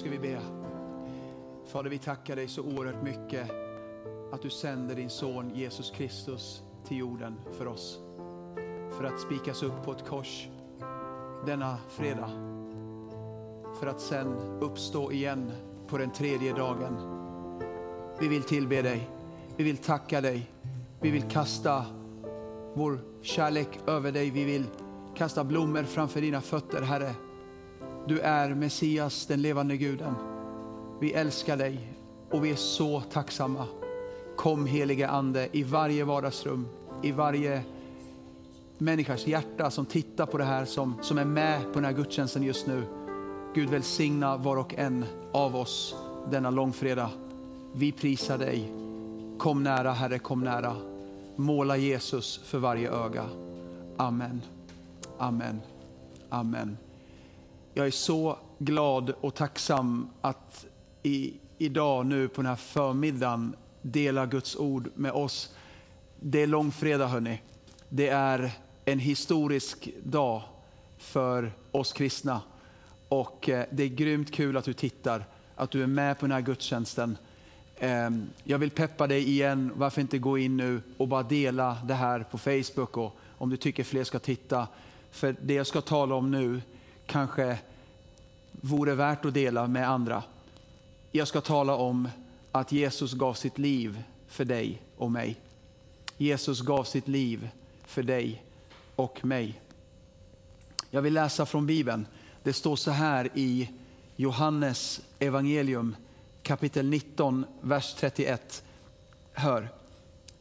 ska vi be. Fader, vi tackar dig så oerhört mycket att du sänder din son Jesus Kristus till jorden för oss. För att spikas upp på ett kors denna fredag. För att sen uppstå igen på den tredje dagen. Vi vill tillbe dig. Vi vill tacka dig. Vi vill kasta vår kärlek över dig. Vi vill kasta blommor framför dina fötter, Herre. Du är Messias, den levande guden. Vi älskar dig och vi är så tacksamma. Kom helige Ande i varje vardagsrum, i varje människas hjärta som tittar på det här, som, som är med på den här gudstjänsten just nu. Gud välsigna var och en av oss denna långfredag. Vi prisar dig. Kom nära Herre, kom nära. Måla Jesus för varje öga. Amen. Amen. Amen. Jag är så glad och tacksam att i, idag nu på den här förmiddagen dela Guds ord med oss. Det är långfredag hörni. Det är en historisk dag för oss kristna. Och eh, det är grymt kul att du tittar, att du är med på den här gudstjänsten. Ehm, jag vill peppa dig igen, varför inte gå in nu och bara dela det här på Facebook och om du tycker fler ska titta. För det jag ska tala om nu kanske vore värt att dela med andra. Jag ska tala om att Jesus gav sitt liv för dig och mig. Jesus gav sitt liv för dig och mig. Jag vill läsa från Bibeln. Det står så här i Johannes evangelium kapitel 19, vers 31. Hör.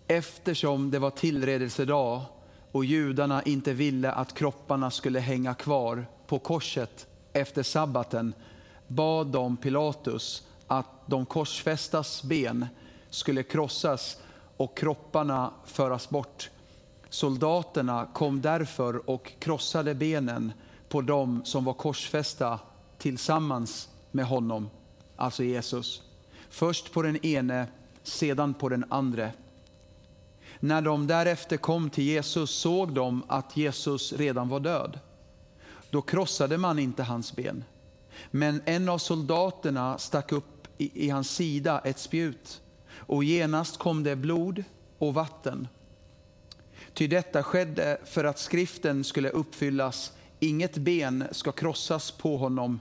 Eftersom det var tillredelsedag och judarna inte ville att kropparna skulle hänga kvar på korset efter sabbaten bad de Pilatus att de korsfästas ben skulle krossas och kropparna föras bort. Soldaterna kom därför och krossade benen på dem som var korsfästa tillsammans med honom, alltså Jesus. Först på den ene, sedan på den andre. När de därefter kom till Jesus såg de att Jesus redan var död. Då krossade man inte hans ben. Men en av soldaterna stack upp i, i hans sida ett spjut och genast kom det blod och vatten. Ty detta skedde för att skriften skulle uppfyllas. Inget ben ska krossas på honom.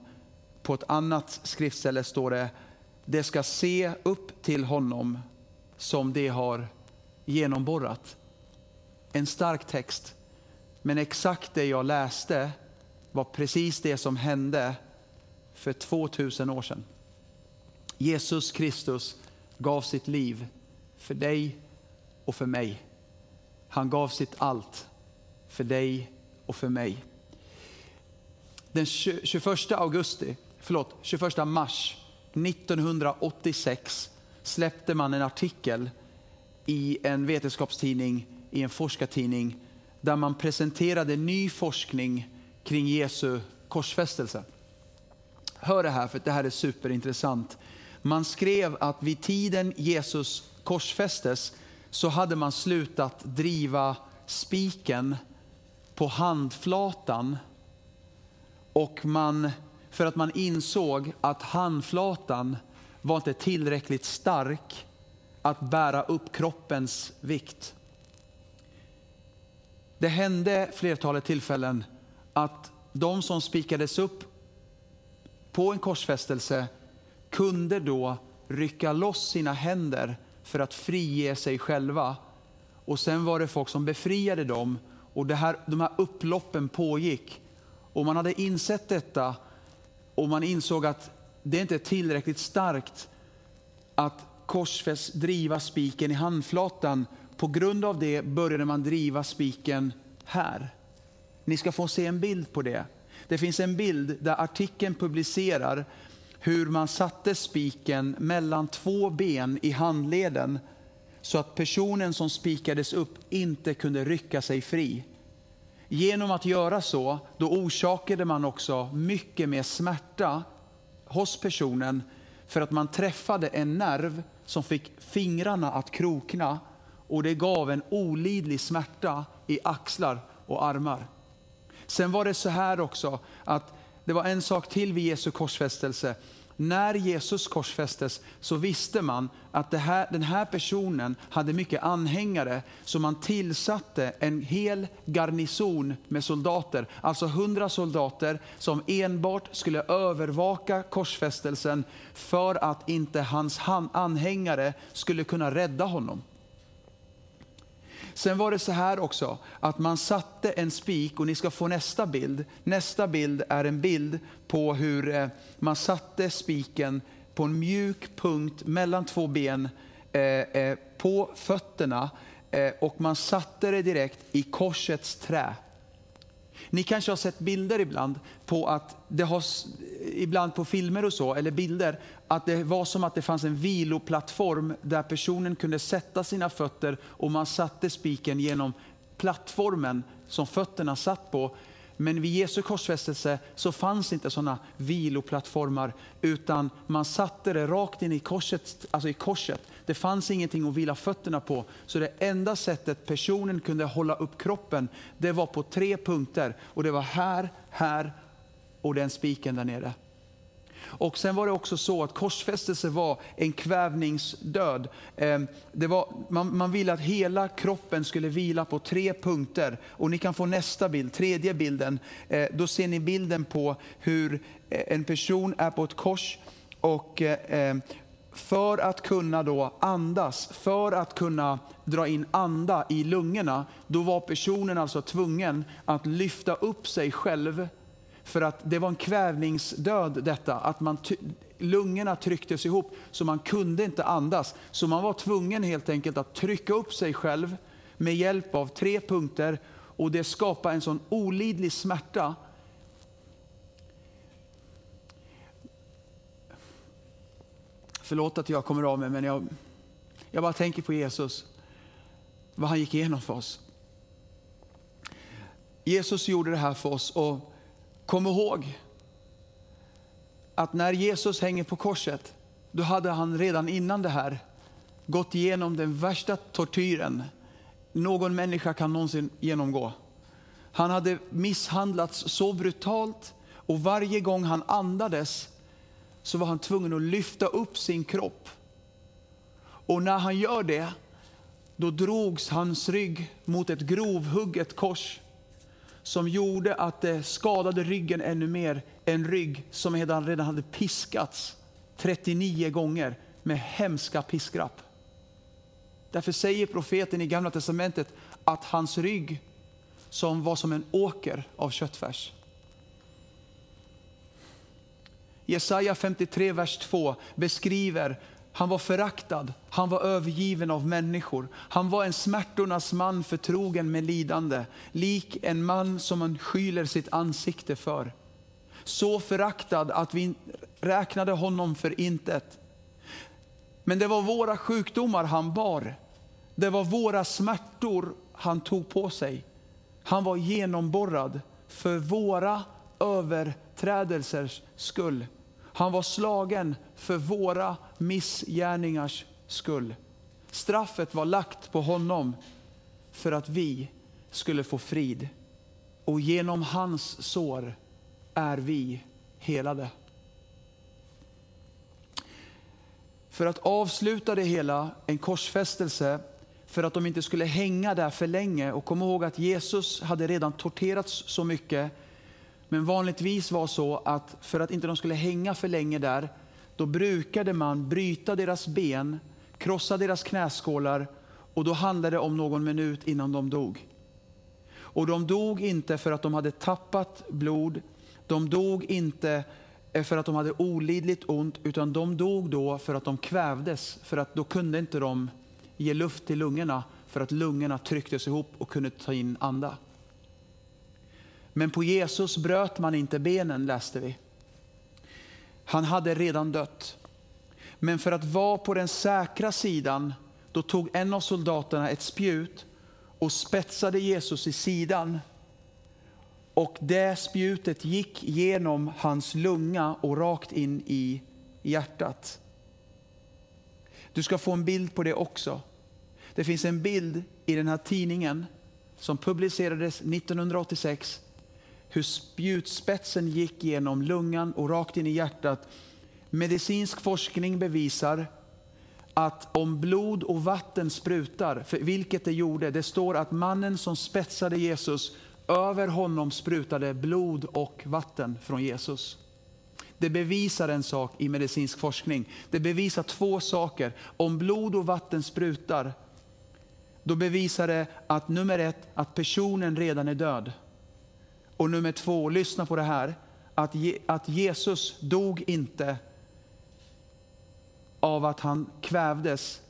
På ett annat skriftställe står det, det ska se upp till honom som det har genomborrat. En stark text, men exakt det jag läste var precis det som hände för 2000 år sedan. Jesus Kristus gav sitt liv för dig och för mig. Han gav sitt allt för dig och för mig. Den 21 augusti, förlåt, 21 mars 1986 släppte man en artikel i en vetenskapstidning, i en forskartidning, där man presenterade ny forskning kring Jesu korsfästelse. Hör det här, för det här är superintressant. Man skrev att vid tiden Jesus korsfästes så hade man slutat driva spiken på handflatan och man, för att man insåg att handflatan var inte tillräckligt stark att bära upp kroppens vikt. Det hände flertalet tillfällen att de som spikades upp på en korsfästelse kunde då rycka loss sina händer för att frige sig själva. Och sen var det folk som befriade dem och det här, de här upploppen pågick. Och man hade insett detta och man insåg att det inte är tillräckligt starkt att korsfäst driva spiken i handflatan. På grund av det började man driva spiken här. Ni ska få se en bild på det. Det finns en bild där artikeln publicerar hur man satte spiken mellan två ben i handleden så att personen som spikades upp inte kunde rycka sig fri. Genom att göra så, då orsakade man också mycket mer smärta hos personen för att man träffade en nerv som fick fingrarna att krokna och det gav en olidlig smärta i axlar och armar. Sen var det så här också att det var en sak till vid Jesu korsfästelse. när Jesus korsfästes så visste man att här, den här personen hade mycket anhängare, så man tillsatte en hel garnison med soldater, alltså hundra soldater som enbart skulle övervaka korsfästelsen för att inte hans anhängare skulle kunna rädda honom. Sen var det så här också, att man satte en spik, och ni ska få nästa bild. Nästa bild är en bild på hur eh, man satte spiken på en mjuk punkt mellan två ben eh, eh, på fötterna och man satte det direkt i korsets trä. Ni kanske har sett bilder ibland på att det har, ibland på filmer och så, eller bilder, att det var som att det fanns en viloplattform där personen kunde sätta sina fötter och man satte spiken genom plattformen som fötterna satt på. Men vid Jesu korsfästelse så fanns inte sådana viloplattformar utan man satte det rakt in i korset, alltså i korset. Det fanns ingenting att vila fötterna på. Så det enda sättet personen kunde hålla upp kroppen det var på tre punkter. Och det var här, här och den spiken där nere. Och sen var det också så att korsfästelse var en kvävningsdöd. Ehm, det var, man, man ville att hela kroppen skulle vila på tre punkter. Och ni kan få nästa bild, tredje bilden. Ehm, då ser ni bilden på hur eh, en person är på ett kors och ehm, för att kunna då andas, för att kunna dra in anda i lungorna, då var personen alltså tvungen att lyfta upp sig själv för att det var en kvävningsdöd detta, att man lungorna trycktes ihop så man kunde inte andas. Så man var tvungen helt enkelt att trycka upp sig själv med hjälp av tre punkter och det skapade en sån olidlig smärta. Förlåt att jag kommer av mig, men jag, jag bara tänker på Jesus, vad han gick igenom för oss. Jesus gjorde det här för oss och Kom ihåg att när Jesus hänger på korset, då hade han redan innan det här gått igenom den värsta tortyren någon människa kan någonsin genomgå. Han hade misshandlats så brutalt och varje gång han andades så var han tvungen att lyfta upp sin kropp. Och när han gör det, då drogs hans rygg mot ett grovhugget kors som gjorde att det skadade ryggen ännu mer. En rygg som redan, redan hade piskats 39 gånger med hemska piskrapp. Därför säger profeten i Gamla Testamentet att hans rygg som var som en åker av köttfärs. Jesaja 53, vers 2 beskriver han var föraktad, han var övergiven av människor. Han var en smärtornas man förtrogen med lidande, lik en man som man skyler sitt ansikte för. Så föraktad att vi räknade honom för intet. Men det var våra sjukdomar han bar. Det var våra smärtor han tog på sig. Han var genomborrad för våra överträdelsers skull. Han var slagen för våra missgärningars skull. Straffet var lagt på honom för att vi skulle få frid. Och genom hans sår är vi helade. För att avsluta det hela, en korsfästelse, för att de inte skulle hänga där för länge. Och kom ihåg att Jesus hade redan torterats så mycket men vanligtvis var så att för att inte de skulle hänga för länge där, då brukade man bryta deras ben, krossa deras knäskålar och då handlade det om någon minut innan de dog. Och de dog inte för att de hade tappat blod, de dog inte för att de hade olidligt ont, utan de dog då för att de kvävdes, för att då kunde inte de ge luft till lungorna, för att lungorna trycktes ihop och kunde ta in anda. Men på Jesus bröt man inte benen läste vi. Han hade redan dött. Men för att vara på den säkra sidan, då tog en av soldaterna ett spjut och spetsade Jesus i sidan. Och det spjutet gick genom hans lunga och rakt in i hjärtat. Du ska få en bild på det också. Det finns en bild i den här tidningen som publicerades 1986 hur spjutspetsen gick genom lungan och rakt in i hjärtat. medicinsk forskning bevisar att om blod och vatten sprutar, för vilket det gjorde, det står att mannen som spetsade Jesus, över honom sprutade blod och vatten från Jesus. Det bevisar en sak i medicinsk forskning. Det bevisar två saker. Om blod och vatten sprutar, då bevisar det att nummer ett, att personen redan är död. Och nummer två, lyssna på det här, att, att Jesus dog inte av att han kvävdes,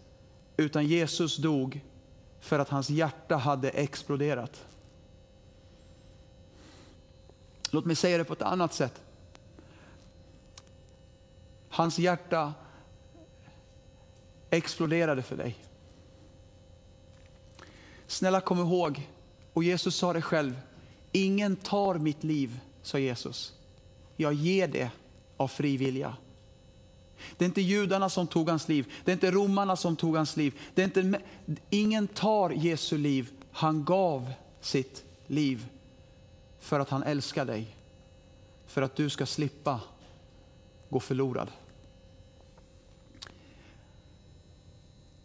utan Jesus dog för att hans hjärta hade exploderat. Låt mig säga det på ett annat sätt. Hans hjärta exploderade för dig. Snälla kom ihåg, och Jesus sa det själv, ingen tar mitt liv, sa Jesus. Jag ger det av fri vilja. Det är inte judarna som tog hans liv, det är inte romarna som tog hans liv. Det är inte, ingen tar Jesu liv, han gav sitt liv för att han älskar dig. För att du ska slippa gå förlorad.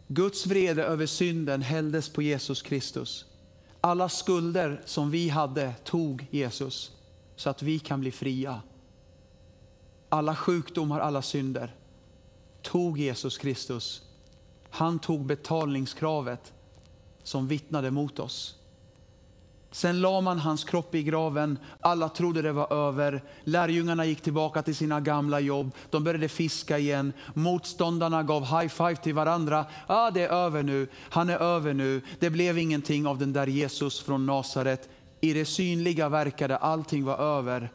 Guds vrede över synden hälldes på Jesus Kristus. Alla skulder som vi hade tog Jesus så att vi kan bli fria. Alla sjukdomar, alla synder tog Jesus Kristus. Han tog betalningskravet som vittnade mot oss. Sen la man hans kropp i graven, alla trodde det var över. Lärjungarna gick tillbaka till sina gamla jobb, de började fiska igen. Motståndarna gav high five till varandra. Ah, det är över nu, han är över nu. Det blev ingenting av den där Jesus från Nasaret. I det synliga verkade allting vara över,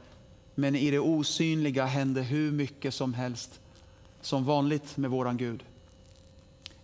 men i det osynliga hände hur mycket som helst. Som vanligt med våran Gud.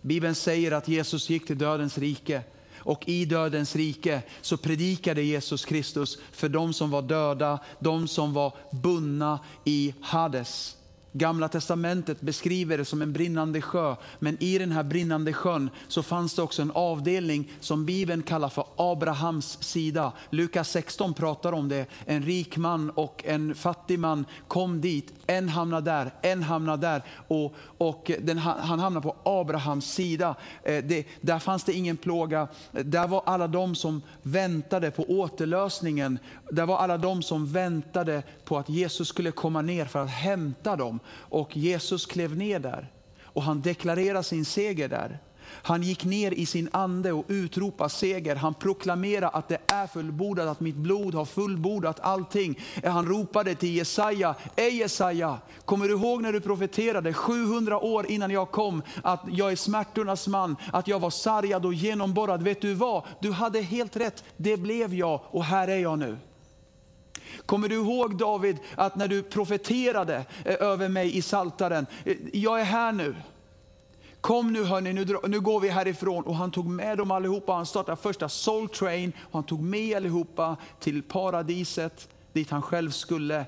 Bibeln säger att Jesus gick till dödens rike och i dödens rike så predikade Jesus Kristus för de som var döda, de som var bundna i Hades. Gamla testamentet beskriver det som en brinnande sjö, men i den här brinnande sjön så fanns det också en avdelning som Bibeln kallar för Abrahams sida. Lukas 16 pratar om det. En rik man och en fattig man kom dit. En hamnade där, en hamnade där och, och den, han hamnade på Abrahams sida. Eh, det, där fanns det ingen plåga. Eh, där var alla de som väntade på återlösningen. Där var alla de som väntade på att Jesus skulle komma ner för att hämta dem. Och Jesus klev ner där och han deklarerade sin seger där. Han gick ner i sin ande och utropade seger. Han proklamerade att det är fullbordat, att mitt blod har fullbordat allting. Han ropade till Jesaja, Ej Jesaja, kommer du ihåg när du profeterade 700 år innan jag kom att jag är smärtornas man, att jag var sargad och genomborrad. Vet du vad? Du hade helt rätt, det blev jag och här är jag nu. Kommer du ihåg David att när du profeterade eh, över mig i Saltaren, eh, jag är här nu. Kom nu hörni, nu, nu går vi härifrån. Och han tog med dem allihopa. Han startade första Soul Train. Och han tog med allihopa till paradiset dit han själv skulle.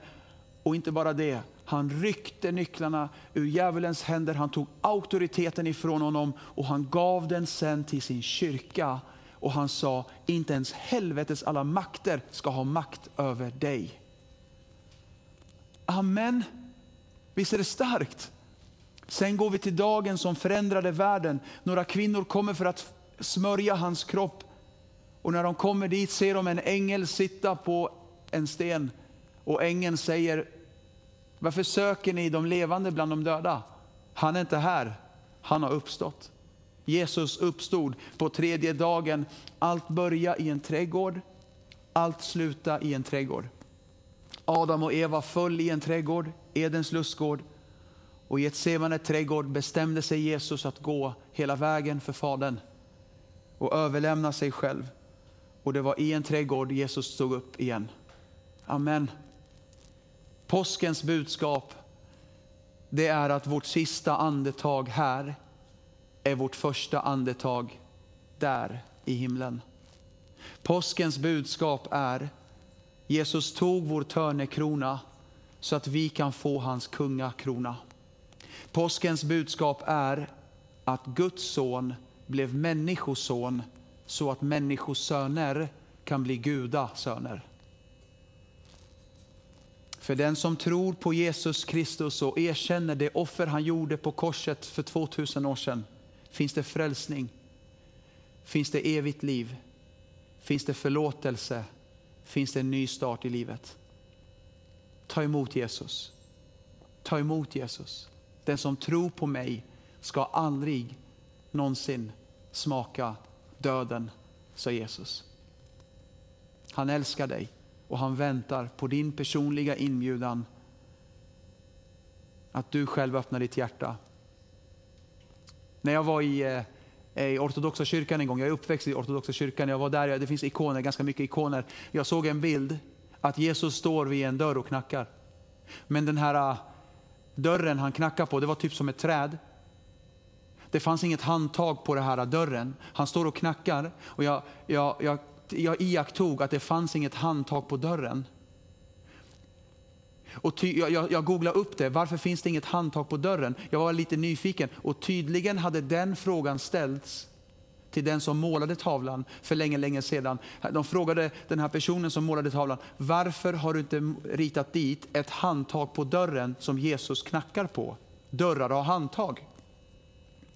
Och inte bara det, han ryckte nycklarna ur djävulens händer. Han tog auktoriteten ifrån honom och han gav den sen till sin kyrka och han sa, inte ens helvetets alla makter ska ha makt över dig. Amen. Visst är det starkt? Sen går vi till dagen som förändrade världen. Några kvinnor kommer för att smörja hans kropp. Och när de kommer dit ser de en ängel sitta på en sten. Och ängeln säger, varför söker ni de levande bland de döda? Han är inte här, han har uppstått. Jesus uppstod på tredje dagen. Allt började i en trädgård, allt slutade i en trädgård. Adam och Eva föll i en trädgård, Edens lustgård. Och i ett sevande trädgård bestämde sig Jesus att gå hela vägen för Fadern och överlämna sig själv. Och det var i en trädgård Jesus stod upp igen. Amen. Påskens budskap det är att vårt sista andetag här är vårt första andetag där i himlen. Påskens budskap är Jesus tog vår törnekrona så att vi kan få hans kungakrona. Påskens budskap är att Guds son blev människoson så att människosöner kan bli gudasöner. För den som tror på Jesus Kristus och erkänner det offer han gjorde på korset för 2000 år sedan, finns det frälsning, finns det evigt liv, finns det förlåtelse, finns det en ny start i livet. Ta emot Jesus. Ta emot Jesus. Den som tror på mig ska aldrig någonsin smaka döden, sa Jesus. Han älskar dig och han väntar på din personliga inbjudan att du själv öppnar ditt hjärta. När jag var i, eh, i ortodoxa kyrkan en gång, jag är uppväxt i ortodoxa kyrkan, jag var där, det finns ikoner, ganska mycket ikoner. Jag såg en bild att Jesus står vid en dörr och knackar. Men den här ah, dörren han knackar på, det var typ som ett träd. Det fanns inget handtag på den här ah, dörren. Han står och knackar och jag, jag, jag, jag iakttog att det fanns inget handtag på dörren. Och ty, jag, jag googlade upp det, varför finns det inget handtag på dörren? Jag var lite nyfiken och tydligen hade den frågan ställts till den som målade tavlan för länge, länge sedan. De frågade den här personen som målade tavlan, varför har du inte ritat dit ett handtag på dörren som Jesus knackar på? Dörrar har handtag.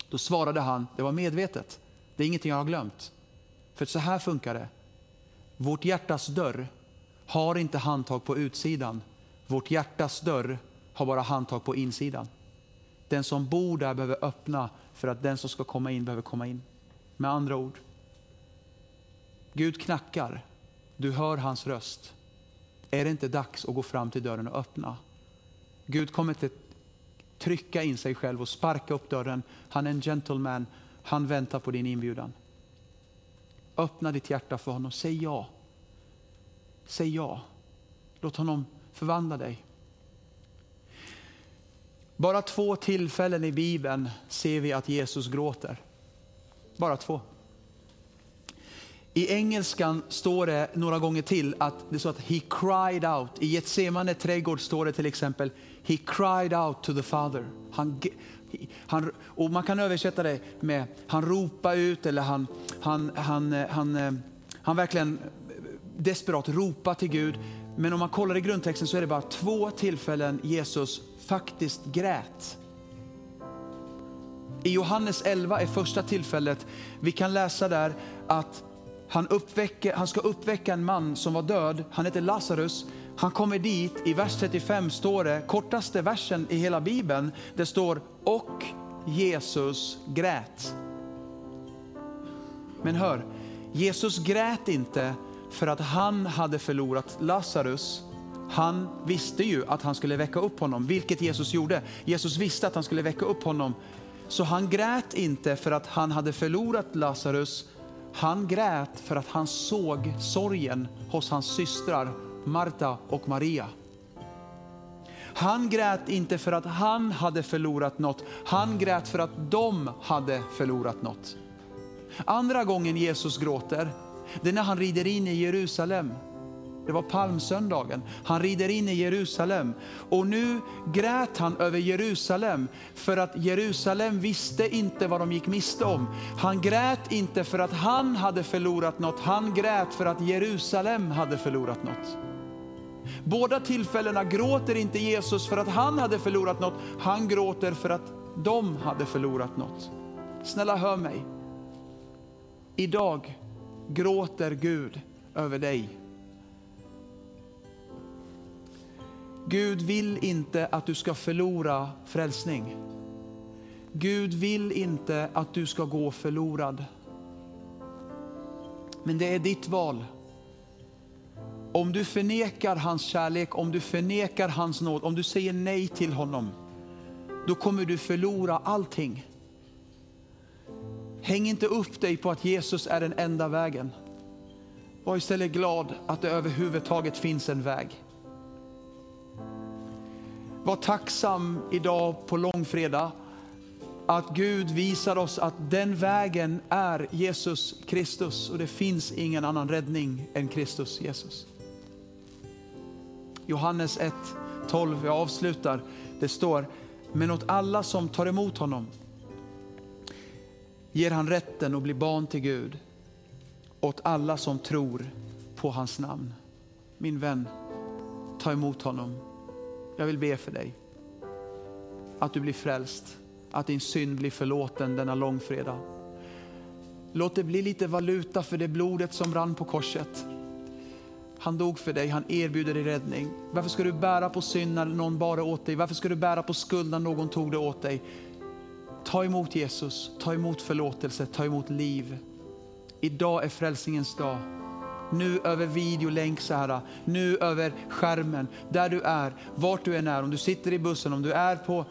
Då svarade han, det var medvetet. Det är ingenting jag har glömt. För så här funkar det. Vårt hjärtas dörr har inte handtag på utsidan. Vårt hjärtas dörr har bara handtag på insidan. Den som bor där behöver öppna för att den som ska komma in behöver komma in. Med andra ord, Gud knackar, du hör hans röst. Är det inte dags att gå fram till dörren och öppna? Gud kommer inte trycka in sig själv och sparka upp dörren. Han är en gentleman, han väntar på din inbjudan. Öppna ditt hjärta för honom, säg ja. Säg ja. Låt honom förvandla dig. Bara två tillfällen i Bibeln ser vi att Jesus gråter. Bara två. I engelskan står det några gånger till att det står att he cried out. I Getsemane trädgård står det till exempel he cried out to the father. Han, han, och man kan översätta det med han ropar ut eller han, han, han, eh, han, eh, han verkligen desperat ropar till Gud. Men om man kollar i grundtexten så är det bara två tillfällen Jesus faktiskt grät. I Johannes 11 är första tillfället. Vi kan läsa där att han, uppväcker, han ska uppväcka en man som var död. Han heter Lazarus. Han kommer dit, i vers 35 står det, kortaste versen i hela Bibeln, det står och Jesus grät. Men hör, Jesus grät inte för att han hade förlorat Lazarus. Han visste ju att han skulle väcka upp honom, vilket Jesus gjorde. Jesus visste att han skulle väcka upp honom så han grät inte för att han hade förlorat Lazarus. Han grät för att han såg sorgen hos hans systrar Marta och Maria. Han grät inte för att han hade förlorat något. Han grät för att de hade förlorat något. Andra gången Jesus gråter, det är när han rider in i Jerusalem. Det var palmsöndagen. Han rider in i Jerusalem och nu grät han över Jerusalem för att Jerusalem visste inte vad de gick miste om. Han grät inte för att han hade förlorat något, han grät för att Jerusalem hade förlorat något. Båda tillfällena gråter inte Jesus för att han hade förlorat något, han gråter för att de hade förlorat något. Snälla hör mig. Idag gråter Gud över dig Gud vill inte att du ska förlora frälsning. Gud vill inte att du ska gå förlorad. Men det är ditt val. Om du förnekar hans kärlek, om du förnekar hans nåd, om du säger nej till honom, då kommer du förlora allting. Häng inte upp dig på att Jesus är den enda vägen. Var istället glad att det överhuvudtaget finns en väg. Var tacksam idag på långfredag att Gud visar oss att den vägen är Jesus Kristus och det finns ingen annan räddning än Kristus Jesus. Johannes 1, 12, jag avslutar. Det står, men åt alla som tar emot honom ger han rätten att bli barn till Gud. Åt alla som tror på hans namn. Min vän, ta emot honom Jag vill be för dig. Att du blir frälst, att din synd blir förlåten denna långfredag. Låt det bli lite valuta för det blodet som rann på korset. Han dog för dig, han erbjuder dig räddning. Varför ska du bära på synd när någon bar det åt dig? Varför ska du bära på skuld när någon tog det åt dig? Ta emot Jesus, ta emot förlåtelse, ta emot liv. Idag är frälsningens dag. Nu över videolänk så här, nu över skärmen, där du är, vart du än är, om du sitter i bussen, om du är, på,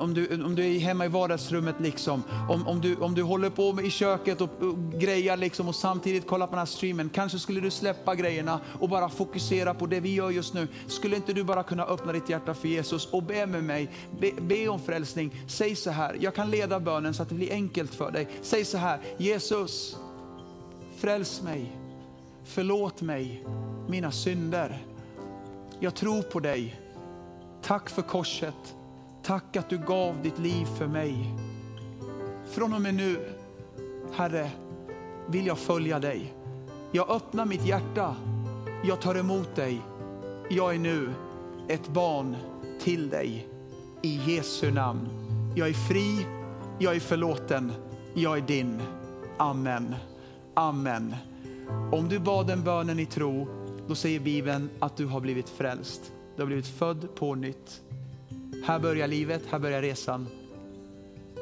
om du, om du är hemma i vardagsrummet, liksom, om, om, du, om du håller på med i köket och, och grejar liksom, och samtidigt kollar på den här streamen. Kanske skulle du släppa grejerna och bara fokusera på det vi gör just nu. Skulle inte du bara kunna öppna ditt hjärta för Jesus och be med mig, be, be om frälsning. Säg så här, jag kan leda bönen så att det blir enkelt för dig. Säg så här, Jesus, fräls mig. Förlåt mig mina synder. Jag tror på dig. Tack för korset. Tack att du gav ditt liv för mig. Från och med nu, Herre, vill jag följa dig. Jag öppnar mitt hjärta. Jag tar emot dig. Jag är nu ett barn till dig. I Jesu namn. Jag är fri, jag är förlåten, jag är din. Amen. Amen. Om du bad den bönen i tro, då säger Bibeln att du har blivit frälst. Du har blivit född på nytt. Här börjar livet, här börjar resan.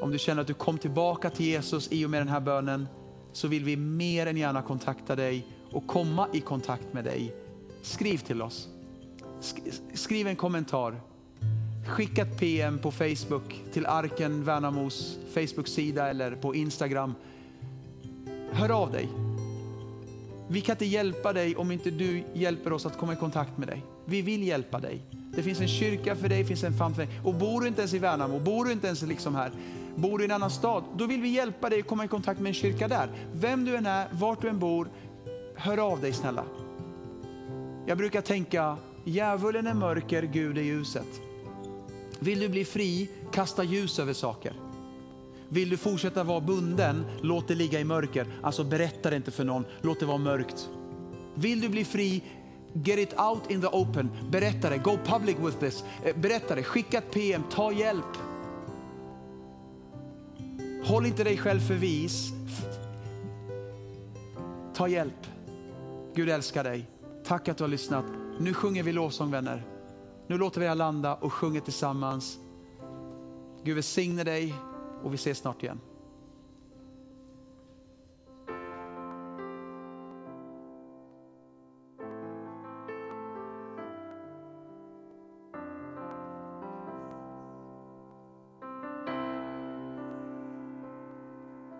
Om du känner att du kom tillbaka till Jesus i och med den här bönen, så vill vi mer än gärna kontakta dig och komma i kontakt med dig. Skriv till oss. Skriv en kommentar. Skicka ett PM på Facebook till Arken Värnamos Facebook-sida eller på Instagram. Hör av dig. Vi kan inte hjälpa dig om inte du hjälper oss att komma i kontakt med dig. Vi vill hjälpa dig. Det finns en kyrka för dig, det finns en famn för dig. Och bor du inte ens i Värnamo, bor du inte ens liksom här, bor du i en annan stad, då vill vi hjälpa dig att komma i kontakt med en kyrka där. Vem du än är, vart du än bor, hör av dig snälla. Jag brukar tänka, djävulen är mörker, Gud är ljuset. Vill du bli fri, kasta ljus över saker. Vill du fortsätta vara bunden, låt det ligga i mörker. Alltså berätta det inte för någon, låt det vara mörkt. Vill du bli fri, get it out in the open. Berätta det, go public with this. Eh, berätta det, skicka ett PM, ta hjälp. Håll inte dig själv för vis. Ta hjälp. Gud älskar dig. Tack att du har lyssnat. Nu sjunger vi lovsång vänner. Nu låter vi er landa och sjunger tillsammans. Gud välsigne dig och vi ses snart igen.